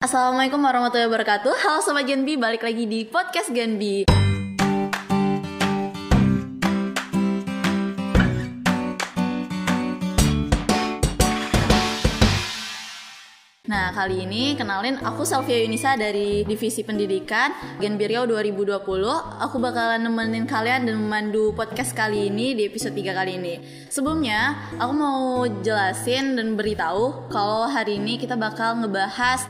Assalamualaikum warahmatullahi wabarakatuh Halo Sobat Genbi, balik lagi di Podcast Genbi Nah, kali ini kenalin aku Salvia Yunisa dari Divisi Pendidikan Genbi Riau 2020. Aku bakalan nemenin kalian dan memandu podcast kali ini di episode 3 kali ini. Sebelumnya, aku mau jelasin dan beritahu kalau hari ini kita bakal ngebahas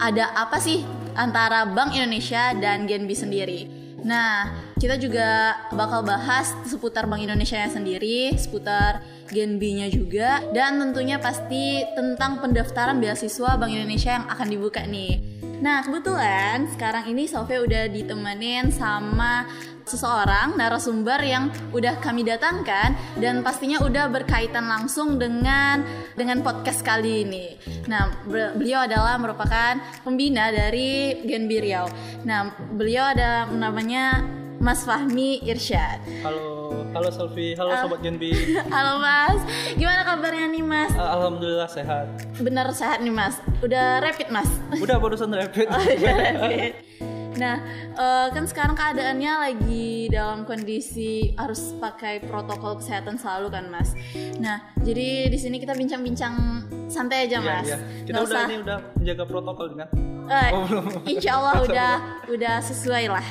ada apa sih antara Bank Indonesia dan Genbi sendiri. Nah, kita juga bakal bahas seputar Bank Indonesia nya sendiri, seputar Genbi-nya juga, dan tentunya pasti tentang pendaftaran beasiswa Bank Indonesia yang akan dibuka nih. Nah, kebetulan sekarang ini Sofia udah ditemenin sama seseorang narasumber yang udah kami datangkan dan pastinya udah berkaitan langsung dengan dengan podcast kali ini. Nah, beliau adalah merupakan pembina dari Genbi Riau. Nah, beliau ada namanya Mas Fahmi Irsyad. Halo, halo Selvi, halo uh, Sobat Genbi. halo Mas, gimana kabarnya nih Mas? Uh, Alhamdulillah sehat. Bener sehat nih Mas, udah rapid Mas? Udah barusan rapid. oh, udah rapid. Nah, uh, kan sekarang keadaannya lagi dalam kondisi harus pakai protokol kesehatan selalu kan, Mas. Nah, jadi di sini kita bincang-bincang santai aja, iya, Mas. Iya, iya. Kita Nggak udah usah... ini udah menjaga protokol kan? Uh, insya Allah udah udah sesuai lah.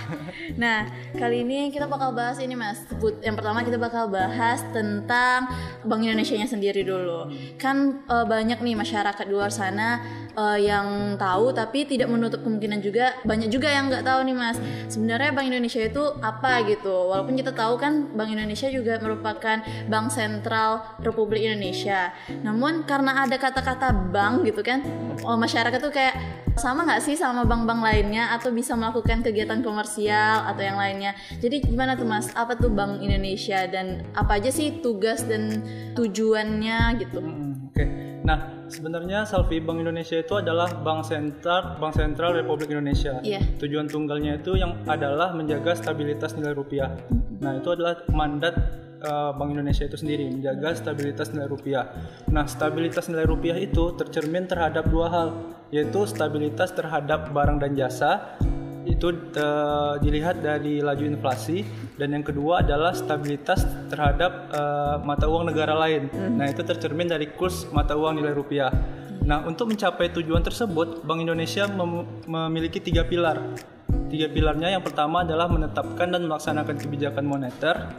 Nah, kali ini kita bakal bahas ini, Mas. Yang pertama kita bakal bahas tentang Bank Indonesia-nya sendiri dulu. Kan uh, banyak nih masyarakat di luar sana uh, yang tahu tapi tidak menutup kemungkinan juga banyak juga yang nggak tahu nih mas sebenarnya Bank Indonesia itu apa gitu walaupun kita tahu kan Bank Indonesia juga merupakan bank sentral Republik Indonesia namun karena ada kata-kata bank gitu kan oh, masyarakat tuh kayak sama nggak sih sama bank-bank lainnya atau bisa melakukan kegiatan komersial atau yang lainnya jadi gimana tuh mas apa tuh Bank Indonesia dan apa aja sih tugas dan tujuannya gitu hmm, oke okay. nah Sebenarnya Salvi Bank Indonesia itu adalah bank sentral Bank Sentral Republik Indonesia. Yeah. Tujuan tunggalnya itu yang adalah menjaga stabilitas nilai rupiah. Nah, itu adalah mandat uh, Bank Indonesia itu sendiri menjaga stabilitas nilai rupiah. Nah, stabilitas nilai rupiah itu tercermin terhadap dua hal, yaitu stabilitas terhadap barang dan jasa itu uh, dilihat dari laju inflasi dan yang kedua adalah stabilitas terhadap uh, mata uang negara lain. Hmm. Nah, itu tercermin dari kurs mata uang nilai rupiah. Nah, untuk mencapai tujuan tersebut, Bank Indonesia mem memiliki tiga pilar. Tiga pilarnya yang pertama adalah menetapkan dan melaksanakan kebijakan moneter,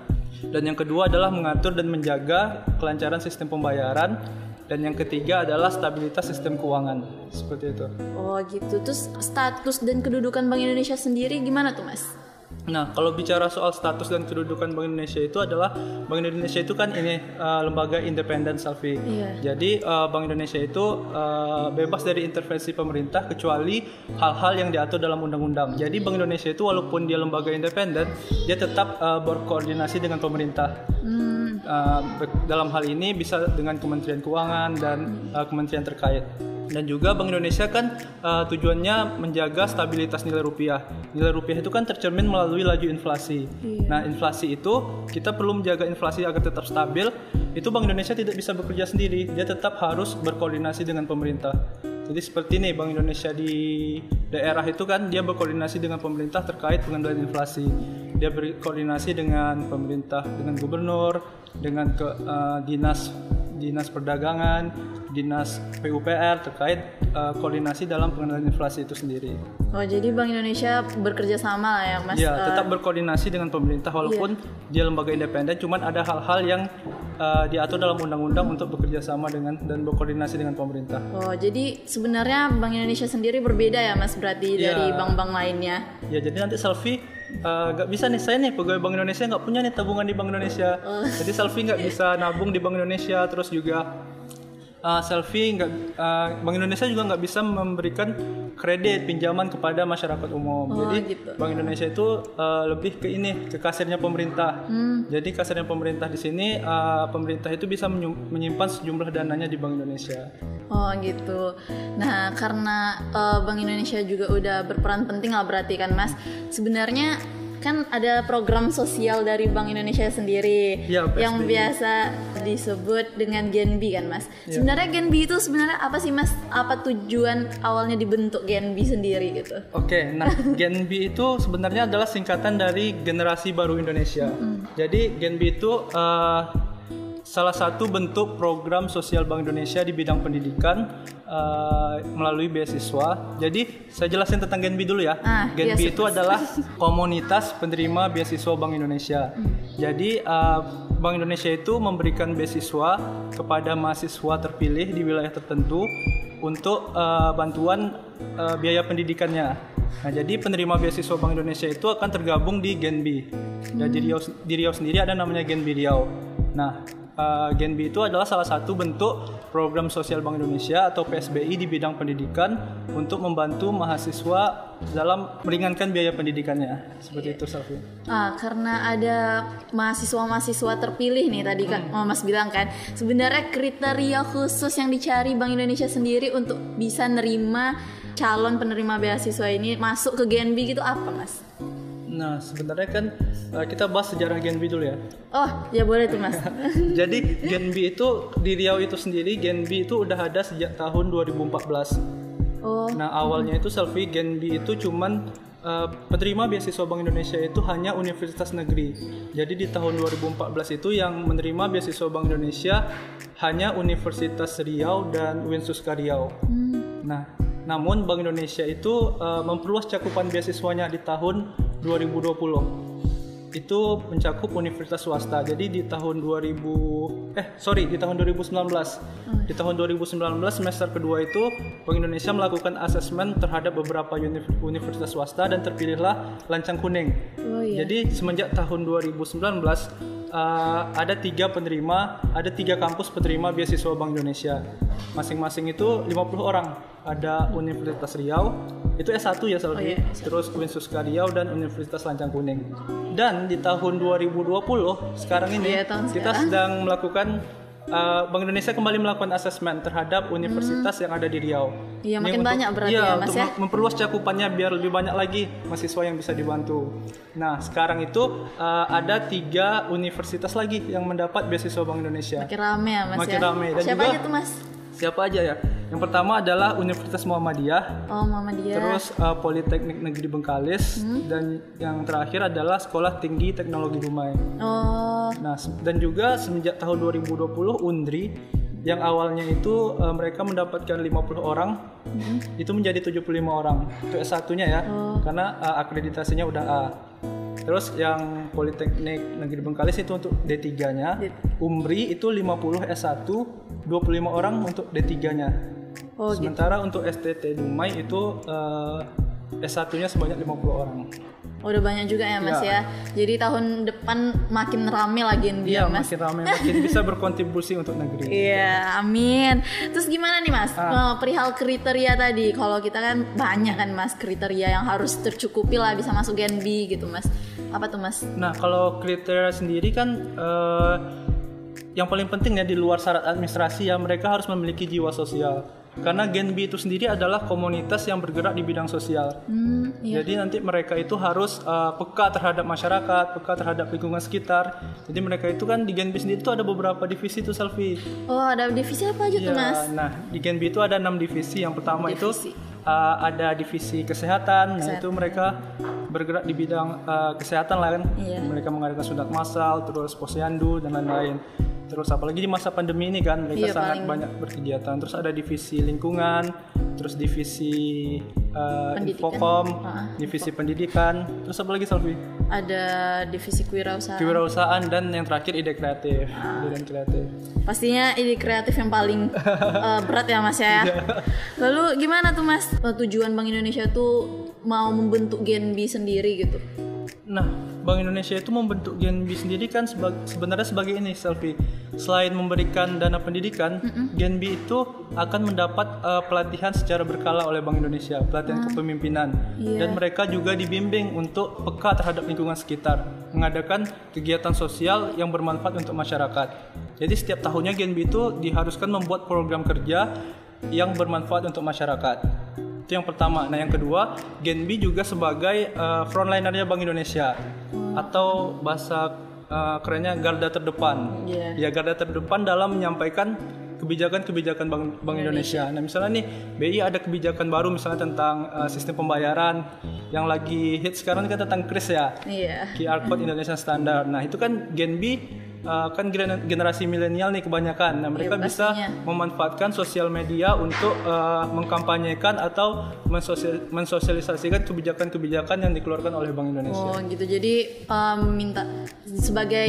dan yang kedua adalah mengatur dan menjaga kelancaran sistem pembayaran, dan yang ketiga adalah stabilitas sistem keuangan seperti itu. Oh gitu. Terus status dan kedudukan Bank Indonesia sendiri gimana tuh mas? Nah, kalau bicara soal status dan kedudukan Bank Indonesia itu adalah Bank Indonesia itu kan ini uh, lembaga independen Selfie. Iya. Jadi uh, Bank Indonesia itu uh, bebas dari intervensi pemerintah kecuali hal-hal yang diatur dalam undang-undang. Jadi Bank Indonesia itu walaupun dia lembaga independen, dia tetap uh, berkoordinasi dengan pemerintah. Hmm. Uh, dalam hal ini bisa dengan Kementerian Keuangan dan uh, kementerian terkait dan juga Bank Indonesia kan uh, tujuannya menjaga stabilitas nilai rupiah. Nilai rupiah itu kan tercermin melalui laju inflasi. Iya. Nah, inflasi itu kita perlu menjaga inflasi agar tetap stabil. Itu Bank Indonesia tidak bisa bekerja sendiri, dia tetap harus berkoordinasi dengan pemerintah. Jadi seperti ini Bank Indonesia di daerah itu kan dia berkoordinasi dengan pemerintah terkait pengendalian inflasi. Dia berkoordinasi dengan pemerintah, dengan gubernur, dengan ke, uh, dinas dinas perdagangan, dinas PUPR terkait uh, koordinasi dalam pengendalian inflasi itu sendiri. Oh jadi Bank Indonesia bekerja sama lah ya Mas? Ya tetap berkoordinasi dengan pemerintah walaupun iya. dia lembaga independen, cuman ada hal-hal yang uh, diatur dalam undang-undang untuk bekerja sama dengan dan berkoordinasi dengan pemerintah. Oh jadi sebenarnya Bank Indonesia sendiri berbeda ya Mas berarti ya. dari bank-bank lainnya? Ya jadi nanti selfie uh, gak bisa nih saya nih pegawai Bank Indonesia nggak punya nih tabungan di Bank Indonesia. Oh. Jadi selfie nggak bisa nabung di Bank Indonesia terus juga uh, selfie nggak uh, Bank Indonesia juga nggak bisa memberikan kredit pinjaman kepada masyarakat umum. Oh, Jadi gitu. Bank Indonesia itu uh, lebih ke ini ke kasirnya pemerintah. Hmm. Jadi kasirnya pemerintah di sini uh, pemerintah itu bisa menyimpan sejumlah dananya di Bank Indonesia. Oh gitu. Nah karena uh, Bank Indonesia juga udah berperan penting lah berarti kan Mas. Sebenarnya kan ada program sosial dari Bank Indonesia sendiri PSBI. yang biasa disebut dengan Gen B kan Mas. Iya. Sebenarnya Gen B itu sebenarnya apa sih Mas? Apa tujuan awalnya dibentuk Gen B sendiri gitu? Oke, nah Gen B itu sebenarnya adalah singkatan dari generasi baru Indonesia. Jadi Gen B itu eh, salah satu bentuk program sosial Bank Indonesia di bidang pendidikan eh, melalui beasiswa. Jadi saya jelasin tentang Gen B dulu ya. Ah, Gen iya, itu adalah komunitas penerima beasiswa Bank Indonesia. Jadi eh, Bank Indonesia itu memberikan beasiswa kepada mahasiswa terpilih di wilayah tertentu untuk eh, bantuan eh, biaya pendidikannya. Nah, jadi penerima beasiswa Bank Indonesia itu akan tergabung di Gen B. Dan di Riau, di Riau sendiri ada namanya Gen B Riau. Nah, eh, Gen B itu adalah salah satu bentuk program sosial Bank Indonesia atau PSBI di bidang pendidikan untuk membantu mahasiswa dalam meringankan biaya pendidikannya. Seperti itu, Selvi. Ah, karena ada mahasiswa-mahasiswa terpilih nih tadi kan Hmm. Mas bilang kan sebenarnya kriteria khusus yang dicari Bank Indonesia sendiri untuk bisa nerima calon penerima beasiswa ini masuk ke Gen B gitu apa Mas? Nah, sebenarnya kan eh, kita bahas sejarah Gen B dulu ya. Oh ya boleh tuh Mas. Jadi Gen B itu di Riau itu sendiri Gen B itu udah ada sejak tahun 2014. oh Nah awalnya itu selfie Gen B itu cuman uh, penerima beasiswa Bank Indonesia itu hanya universitas negeri. Jadi di tahun 2014 itu yang menerima beasiswa Bank Indonesia hanya Universitas Riau dan Winsuska Riau. Nah, namun Bank Indonesia itu uh, memperluas cakupan beasiswanya di tahun 2020 itu mencakup universitas swasta. Jadi di tahun 2000 eh sorry di tahun 2019 di tahun 2019 semester kedua itu Bank Indonesia melakukan asesmen terhadap beberapa uni- universitas swasta dan terpilihlah Lancang Kuning. oh iya. Jadi semenjak tahun 2019 uh, ada tiga penerima, ada tiga kampus penerima beasiswa Bank Indonesia. Masing-masing itu 50 orang. Ada Universitas Riau, itu S1 ya Selvi. Oh, iya, Terus Winsuska Riau dan Universitas Lancang Kuning. Dan di tahun 2020 sekarang ini Iya, tahun kita sekarang. sedang melakukan uh, Bank Indonesia kembali melakukan asesmen terhadap universitas yang ada di Riau. Iya, makin untuk- banyak berarti iya, ya, Mas, untuk ya? mem- memperluas cakupannya biar lebih banyak lagi mahasiswa yang bisa dibantu. Nah, sekarang itu uh, ada tiga universitas lagi yang mendapat beasiswa Bank Indonesia. makin rame ya Mas Makin ya. rame. Dan Siapa juga- aja tuh Mas? Siapa aja ya? Yang pertama adalah Universitas Muhammadiyah, Oh Mama dia. terus uh, Politeknik Negeri Bengkalis, Hmm. dan yang terakhir adalah Sekolah Tinggi Teknologi Dumai. Oh Nah, dan juga semenjak tahun 2020 Undri yang awalnya itu uh, mereka mendapatkan 50 orang itu menjadi 75 orang. Itu S1-nya ya. Karena uh, akreditasinya udah A. Terus yang Politeknik Negeri Bengkalis itu untuk D3-nya. D- Umri itu 50 S1, 25 orang untuk D3-nya. Oh, gitu. Sementara untuk STT Dumai itu uh, S1-nya sebanyak 50 orang. udah banyak juga ya Mas ya. Jadi tahun depan makin rame lagi B Iya, ya Mas. makin ramai, makin bisa berkontribusi untuk negeri. Iya, amin. Terus gimana nih Mas? Ah. Eh, Perihal kriteria tadi, kalau kita kan banyak kan Mas kriteria yang harus tercukupi lah bisa masuk Gen B gitu Mas. Apa tuh Mas? Nah, kalau kriteria sendiri kan eh, yang paling penting ya di luar syarat administrasi ya mereka harus memiliki jiwa sosial. Karena Gen B itu sendiri adalah komunitas yang bergerak di bidang sosial. Hmm, iya. Jadi nanti mereka itu harus eh, peka terhadap masyarakat, peka terhadap lingkungan sekitar. Jadi mereka itu kan di Gen B sendiri itu ada beberapa divisi tuh Selfie. Oh, ada divisi apa aja tuh Ya, Mas? Nah, di Gen B itu ada enam divisi. Yang pertama Divisi. itu uh, ada divisi kesehatan. Nah, Kesehatan. itu mereka bergerak di bidang uh, kesehatan lah kan. Iya. Mereka mengadakan sunat massal, terus posyandu dan lain-lain. Terus apalagi di masa pandemi ini kan mereka Iya, sangat paling- banyak berkegiatan. Terus ada divisi lingkungan, terus divisi uh, Pendidikan. infokom, Ah, divisi pendidikan. Terus apa lagi Selvi? Ada divisi kewirausahaan. Kewirausahaan dan yang terakhir ide kreatif. Ah. Ide dan kreatif. Pastinya ide kreatif yang paling eh, berat ya Mas ya. Iya. Lalu gimana tuh Mas eh, tujuan Bank Indonesia tuh mau membentuk Gen B sendiri gitu? Nah, Bank Indonesia itu membentuk Gen B sendiri kan seba- sebenarnya sebagai ini, Selfie. Selain memberikan dana pendidikan, Gen B itu akan mendapat uh, pelatihan secara berkala oleh Bank Indonesia, pelatihan kepemimpinan. Iya. Dan mereka juga dibimbing untuk peka terhadap lingkungan sekitar, mengadakan kegiatan sosial yang bermanfaat untuk masyarakat. Jadi setiap tahunnya Gen B itu diharuskan membuat program kerja yang bermanfaat untuk masyarakat. Itu yang pertama. Nah, yang kedua, Genbi juga sebagai uh, frontlinernya Bank Indonesia atau bahasa uh, kerennya garda terdepan. Iya. Ya, garda terdepan dalam menyampaikan kebijakan-kebijakan Bank, Bank Indonesia. Nah, misalnya nih BI ada kebijakan baru misalnya tentang uh, sistem pembayaran yang lagi hit sekarang kan tentang KRIS ya. Iya. QR code Indonesia Standard. Nah, itu kan Genbi uh, kan gener- generasi milenial nih kebanyakan. Nah, mereka Iya, bisa memanfaatkan sosial media untuk uh, mengkampanyekan atau mensosial- mensosialisasikan kebijakan-kebijakan yang dikeluarkan oleh Bank Indonesia. Oh gitu. Jadi um, minta sebagai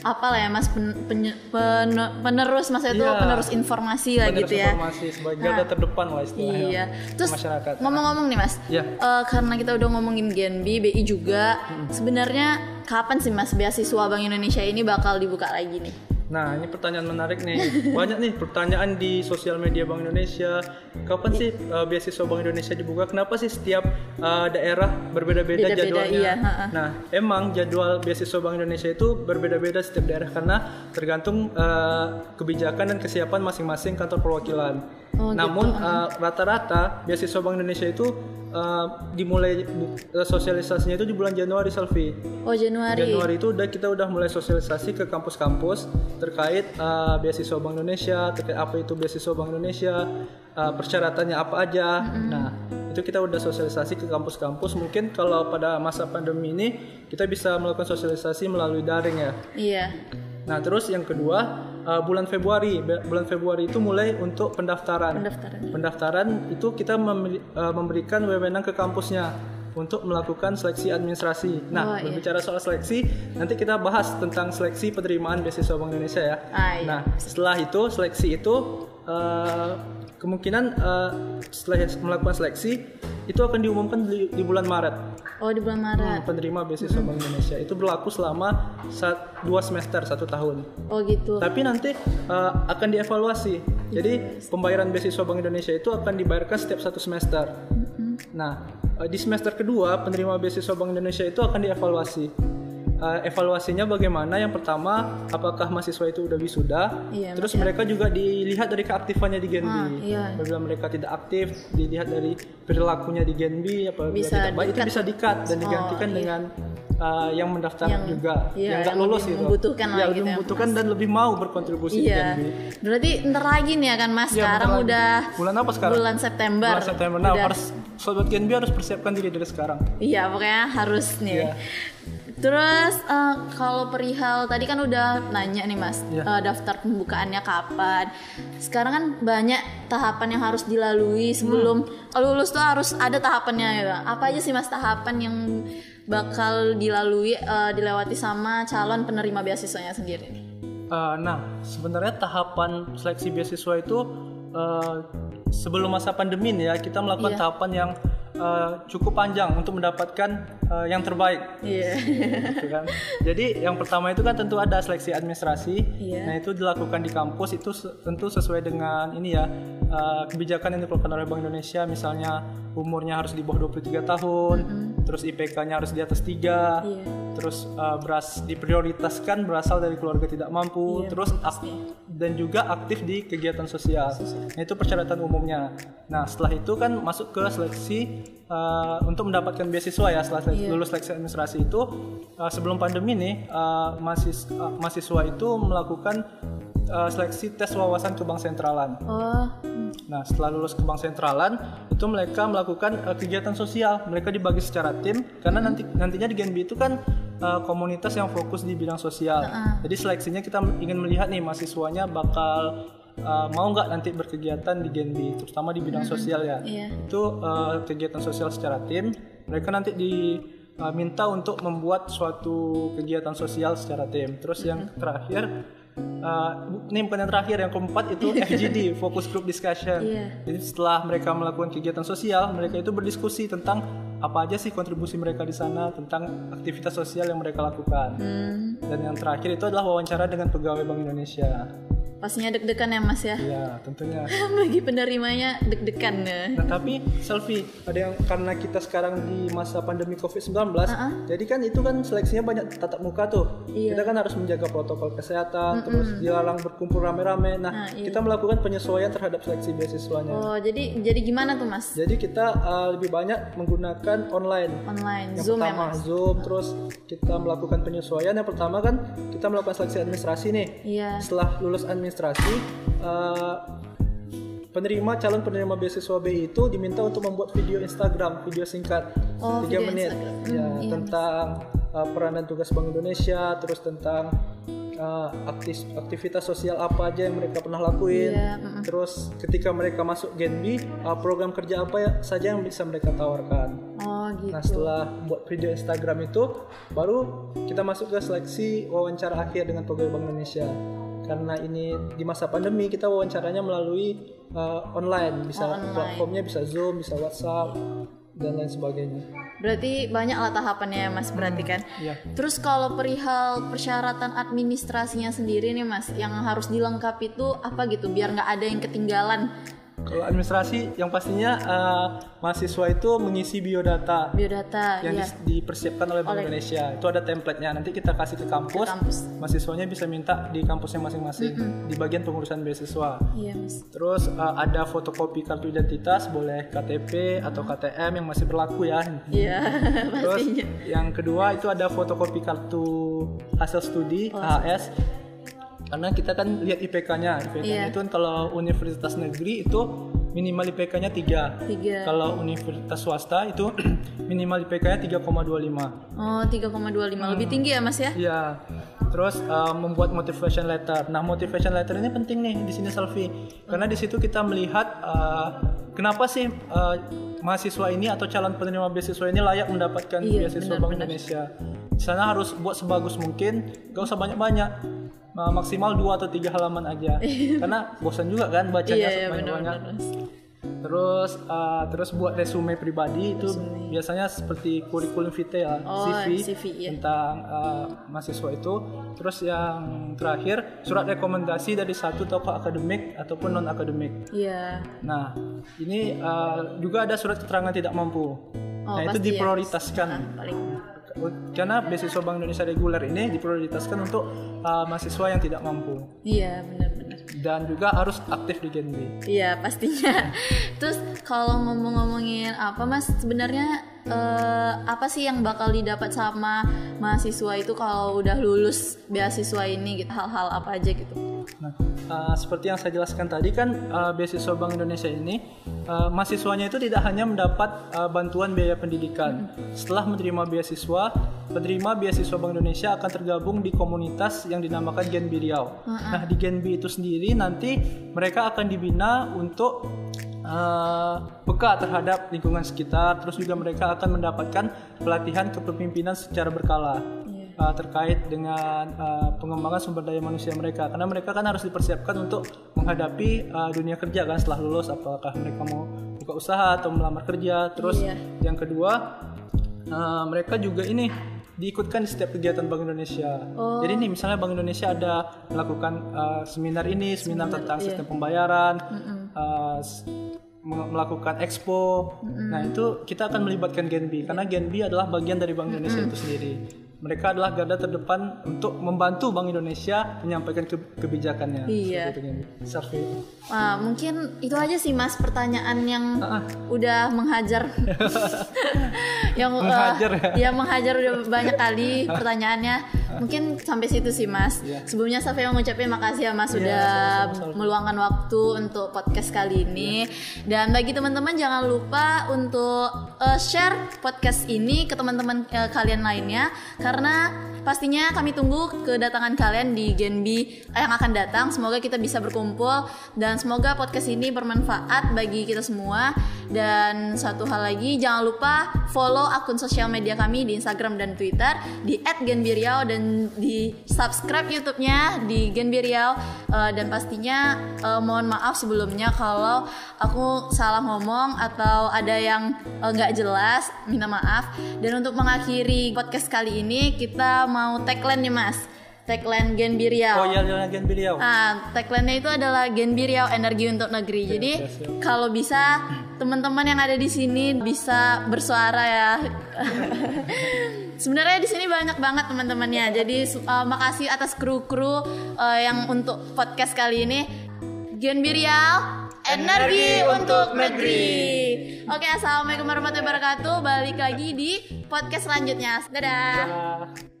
apa lah ya Mas pen- penye- pen- penerus Mas itu Iya. penerus informasi lah Penerus gitu ya. informasi sebagai garda terdepan lah istilahnya. Iya. Terus masyarakat. ngomong-ngomong nih Mas, Iya. eh, karena kita udah ngomongin Genbi, BI juga, sebenarnya kapan sih Mas beasiswa Bank Indonesia ini bakal dibuka lagi nih? Nah, ini pertanyaan menarik nih. Banyak nih pertanyaan di sosial media Bank Indonesia. Kapan sih uh, beasiswa Bank Indonesia dibuka? Kenapa sih setiap uh, daerah berbeda-beda Beda-beda, jadwalnya? iya. Nah, emang jadwal beasiswa Bank Indonesia itu berbeda-beda setiap daerah karena tergantung uh, kebijakan dan kesiapan masing-masing kantor perwakilan. Oh, Namun uh, rata-rata beasiswa Bank Indonesia itu uh, dimulai uh, sosialisasinya itu di bulan Januari, Selvi. Oh Januari. Januari itu udah kita udah mulai sosialisasi ke kampus-kampus terkait uh, beasiswa Bank Indonesia, terkait apa itu beasiswa Bank Indonesia, uh, persyaratannya apa aja. Nah, itu kita udah sosialisasi ke kampus-kampus. Mungkin kalau pada masa pandemi ini kita bisa melakukan sosialisasi melalui daring ya. Iya. Nah, terus yang kedua uh, bulan Februari, bulan Februari itu mulai untuk pendaftaran. Pendaftaran. Pendaftaran itu kita memberi- uh, memberikan wewenang ke kampusnya untuk melakukan seleksi administrasi. Oh, Nah, iya. berbicara soal seleksi, nanti kita bahas tentang seleksi penerimaan beasiswa Bank Indonesia ya. Ah, iya. Nah, setelah itu seleksi itu uh, kemungkinan uh, setelah melakukan seleksi itu akan diumumkan di, di bulan Maret. Oh di bulan Hmm, Maret. penerima beasiswa Bank Indonesia itu berlaku selama saat dua semester satu tahun. Oh gitu. Tapi nanti uh, akan dievaluasi. Jadi pembayaran beasiswa Bank Indonesia itu akan dibayarkan setiap satu semester. Nah, uh, di semester kedua penerima beasiswa Bank Indonesia itu akan dievaluasi. Uh, evaluasinya bagaimana? Yang pertama, apakah mahasiswa itu udah wisuda? Iya, Terus mereka juga dilihat dari keaktifannya di Genbi. Ah, iya. Apabila mereka tidak aktif, dilihat dari perilakunya di Genbi, apabila Bisa tidak baik itu bisa di-cut dan Oh, digantikan iya. dengan uh, yang mendaftar Yang- juga, iya, yang nggak lulus lebih gitu. membutuhkan ya, lebih gitu ya, membutuhkan dan lebih mau berkontribusi di Iya. Genbi. Berarti ntar lagi nih ya kan Mas. Iya, sekarang udah bulan apa sekarang? bulan September. Bulan September. Nah, Udah- sobat Genbi harus persiapkan diri dari sekarang. Iya pokoknya harus nih. Iya. Terus eh, kalau perihal tadi kan udah nanya nih mas Iya. eh, daftar pembukaannya kapan. Sekarang kan banyak tahapan yang harus dilalui sebelum Hmm. lulus tuh harus ada tahapannya ya. Apa aja sih mas tahapan yang bakal dilalui eh, dilewati sama calon penerima beasiswanya sendiri? Uh, nah, sebenarnya tahapan seleksi beasiswa itu uh, sebelum masa pandemi nih ya kita melakukan Iya. tahapan yang uh, cukup panjang untuk mendapatkan uh, yang terbaik. Iya. gitu kan. Jadi yang pertama itu kan tentu ada seleksi administrasi. Iya. Nah itu dilakukan di kampus itu tentu sesuai dengan ini ya uh, kebijakan yang dikeluarkan oleh Bank Indonesia. Misalnya umurnya harus di bawah 23 tahun, terus IPK-nya harus di atas 3 Iya. terus uh, beras diprioritaskan berasal dari keluarga tidak mampu, Iya, terus dan juga aktif di kegiatan sosial. Nah itu persyaratan umumnya. Nah setelah itu kan masuk ke seleksi uh, untuk mendapatkan beasiswa ya setelah seleksi- Iya. lulus seleksi administrasi itu uh, sebelum pandemi nih uh, mahasiswa, uh, mahasiswa itu melakukan uh, seleksi tes wawasan ke bank sentralan. Oh. Nah, setelah lulus ke bank sentralan, itu mereka melakukan uh, kegiatan sosial. Mereka dibagi secara tim karena nanti nantinya di Genbi itu kan uh, komunitas yang fokus di bidang sosial. Jadi seleksinya kita ingin melihat nih mahasiswanya bakal uh, mau nggak nanti berkegiatan di Genbi, terutama di bidang sosial ya. Iya. Itu uh, kegiatan sosial secara tim. Mereka nanti diminta untuk membuat suatu kegiatan sosial secara tim. Terus yang terakhir Uh, ini bukan yang terakhir yang keempat itu FGD Focus Group Discussion Iya. jadi setelah mereka melakukan kegiatan sosial mereka itu berdiskusi tentang apa aja sih kontribusi mereka di sana tentang aktivitas sosial yang mereka lakukan Hmm. dan yang terakhir itu adalah wawancara dengan pegawai Bank Indonesia Pastinya deg-degan ya Mas ya. Ya, tentunya. Bagi penerimanya deg-degan ya. Nah, tapi selfie ada yang karena kita sekarang di masa pandemi Covid-19, jadi kan itu kan seleksinya banyak tatap muka tuh. Iya. Kita kan harus menjaga protokol kesehatan, terus dilarang berkumpul rame-rame. Nah, Nah, iya. kita melakukan penyesuaian terhadap seleksi beasiswanya. Oh, jadi jadi gimana tuh Mas? Jadi kita uh, lebih banyak menggunakan online. Online Yang Zoom ya pertama Mas. Zoom, terus kita melakukan penyesuaian. Yang pertama kan kita melakukan seleksi administrasi nih. Iya. Setelah lulus administrasi, uh, penerima calon penerima beasiswa BI itu diminta untuk membuat video Instagram, video singkat, Oh, 3 video menit, Instagram. ya Hmm, iya, tentang uh, peran dan tugas Bank Indonesia, terus tentang uh, aktis- aktivitas sosial apa aja yang mereka pernah lakuin, mm-mm. terus ketika mereka masuk Genbi, uh, program kerja apa ya saja yang bisa mereka tawarkan. Oh, gitu. Nah setelah buat video Instagram itu baru kita masuk ke seleksi wawancara akhir dengan pegawai Bank Indonesia. Karena ini di masa pandemi kita wawancaranya melalui uh, online, bisa Oh, online. platformnya bisa Zoom, bisa WhatsApp dan lain sebagainya. Berarti banyak lah tahapannya ya Mas berarti kan. Iya. Terus kalau perihal persyaratan administrasinya sendiri nih Mas, yang harus dilengkapi itu apa gitu biar nggak ada yang ketinggalan Kalau administrasi yang pastinya uh, mahasiswa itu mengisi biodata biodata yang ya dis- dipersiapkan oleh Bank Indonesia. Itu ada template-nya. Nanti kita kasih ke kampus. kampus. Mahasiswanya bisa minta di kampusnya masing-masing di bagian pengurusan beasiswa. Iya Mas. Terus uh, ada fotokopi kartu identitas, boleh KTP atau KTM yang masih berlaku ya. Iya, Terus pastinya. yang kedua itu ada fotokopi kartu hasil studi Oh, KHS. Karena kita kan lihat IPK-nya. IPK-nya Iya. itu kan kalau universitas negeri itu minimal IPK-nya 3. Tiga. Kalau universitas swasta itu minimal IPK-nya 3,25. Oh, 3,25 lebih tinggi ya Mas ya? Iya. Terus uh, membuat motivation letter. Nah, motivation letter ini penting nih di sini Selfie. Karena di situ kita melihat uh, kenapa sih uh, mahasiswa ini atau calon penerima beasiswa ini layak mendapatkan Iya, beasiswa benar, Bank benar. Indonesia. Di sana harus buat sebagus mungkin, gak usah banyak-banyak. Uh, maksimal dua atau tiga halaman aja. Karena bosan juga kan bacanya Iya, iya Mas. Terus uh, terus buat resume pribadi itu biasanya seperti kurikulum vitae ya, Oh, CV, CV, iya. tentang uh, mahasiswa itu. Terus yang terakhir surat rekomendasi dari satu tokoh akademik ataupun non akademik. Iya. Nah ini uh, juga ada surat keterangan tidak mampu. Oh, nah itu ya. diprioritaskan. Ah, Karena beasiswa Bank Indonesia reguler ini diprioritaskan untuk uh, mahasiswa yang tidak mampu Iya, benar-benar. dan juga harus aktif di Genbi. Iya pastinya. Terus kalau ngomong-ngomongin apa mas, sebenarnya eh, apa sih yang bakal didapat sama mahasiswa itu kalau udah lulus beasiswa ini gitu? Hal-hal apa aja gitu? Nah, uh, seperti yang saya jelaskan tadi kan uh, beasiswa Bank Indonesia ini uh, mahasiswanya itu tidak hanya mendapat uh, bantuan biaya pendidikan. Setelah menerima beasiswa, penerima beasiswa Bank Indonesia akan tergabung di komunitas yang dinamakan Genbi Riau. Nah, di Genbi itu sendiri nanti mereka akan dibina untuk uh, peka terhadap lingkungan sekitar, terus juga mereka akan mendapatkan pelatihan kepemimpinan secara berkala. Uh, terkait dengan uh, pengembangan sumber daya manusia mereka karena mereka kan harus dipersiapkan untuk menghadapi uh, dunia kerja kan setelah lulus apakah mereka mau buka usaha atau melamar kerja terus Iya. yang kedua uh, mereka juga ini diikutkan di setiap kegiatan Bank Indonesia. Oh. Jadi nih misalnya Bank Indonesia ada melakukan uh, seminar ini, seminar, tentang sistem pembayaran, uh, s- me- melakukan expo. Nah itu kita akan melibatkan Genbi karena Genbi adalah bagian dari Bank Indonesia itu sendiri. Mereka adalah garda terdepan untuk membantu Bank Indonesia menyampaikan ke- kebijakannya. Iya. Seperti itu, Genbi. Selfie. Wah, mungkin itu aja sih mas pertanyaan yang Ah, ah. udah menghajar, yang uh, Menghajar ya? ya menghajar udah banyak kali pertanyaannya. Mungkin sampai situ sih mas. Iya. Sebelumnya Safia ngucapin makasih ya mas Iya, sudah sama-sama, Salvi. meluangkan waktu untuk podcast kali ini. Dan bagi teman-teman jangan lupa untuk uh, share podcast ini ke teman-teman uh, kalian lainnya karena pastinya kami tunggu kedatangan kalian di Genbi yang akan datang. Semoga kita bisa berkumpul dan semoga podcast ini bermanfaat bagi kita semua. Dan satu hal lagi jangan lupa follow akun sosial media kami di Instagram dan Twitter di @genbiriau dan di subscribe YouTube-nya di Genbiriau Eh, dan pastinya eh, mohon maaf sebelumnya kalau aku salah ngomong atau ada yang eh, nggak jelas minta maaf dan untuk mengakhiri podcast kali ini kita mau tagline nih mas tagline Gen Biriau. Oh iya, iya Gen Biriau. Nah, tagline-nya itu adalah Gen Biriau energi untuk negeri. Jadi siap, siap. kalau bisa teman-teman yang ada di sini bisa bersuara ya. Sebenarnya di sini banyak banget teman-temannya. Jadi uh, makasih atas kru-kru uh, yang untuk podcast kali ini. Gen Biriau energi, untuk negeri. Oke, assalamualaikum warahmatullahi wabarakatuh. Balik lagi di podcast selanjutnya. Dadah. Dadah.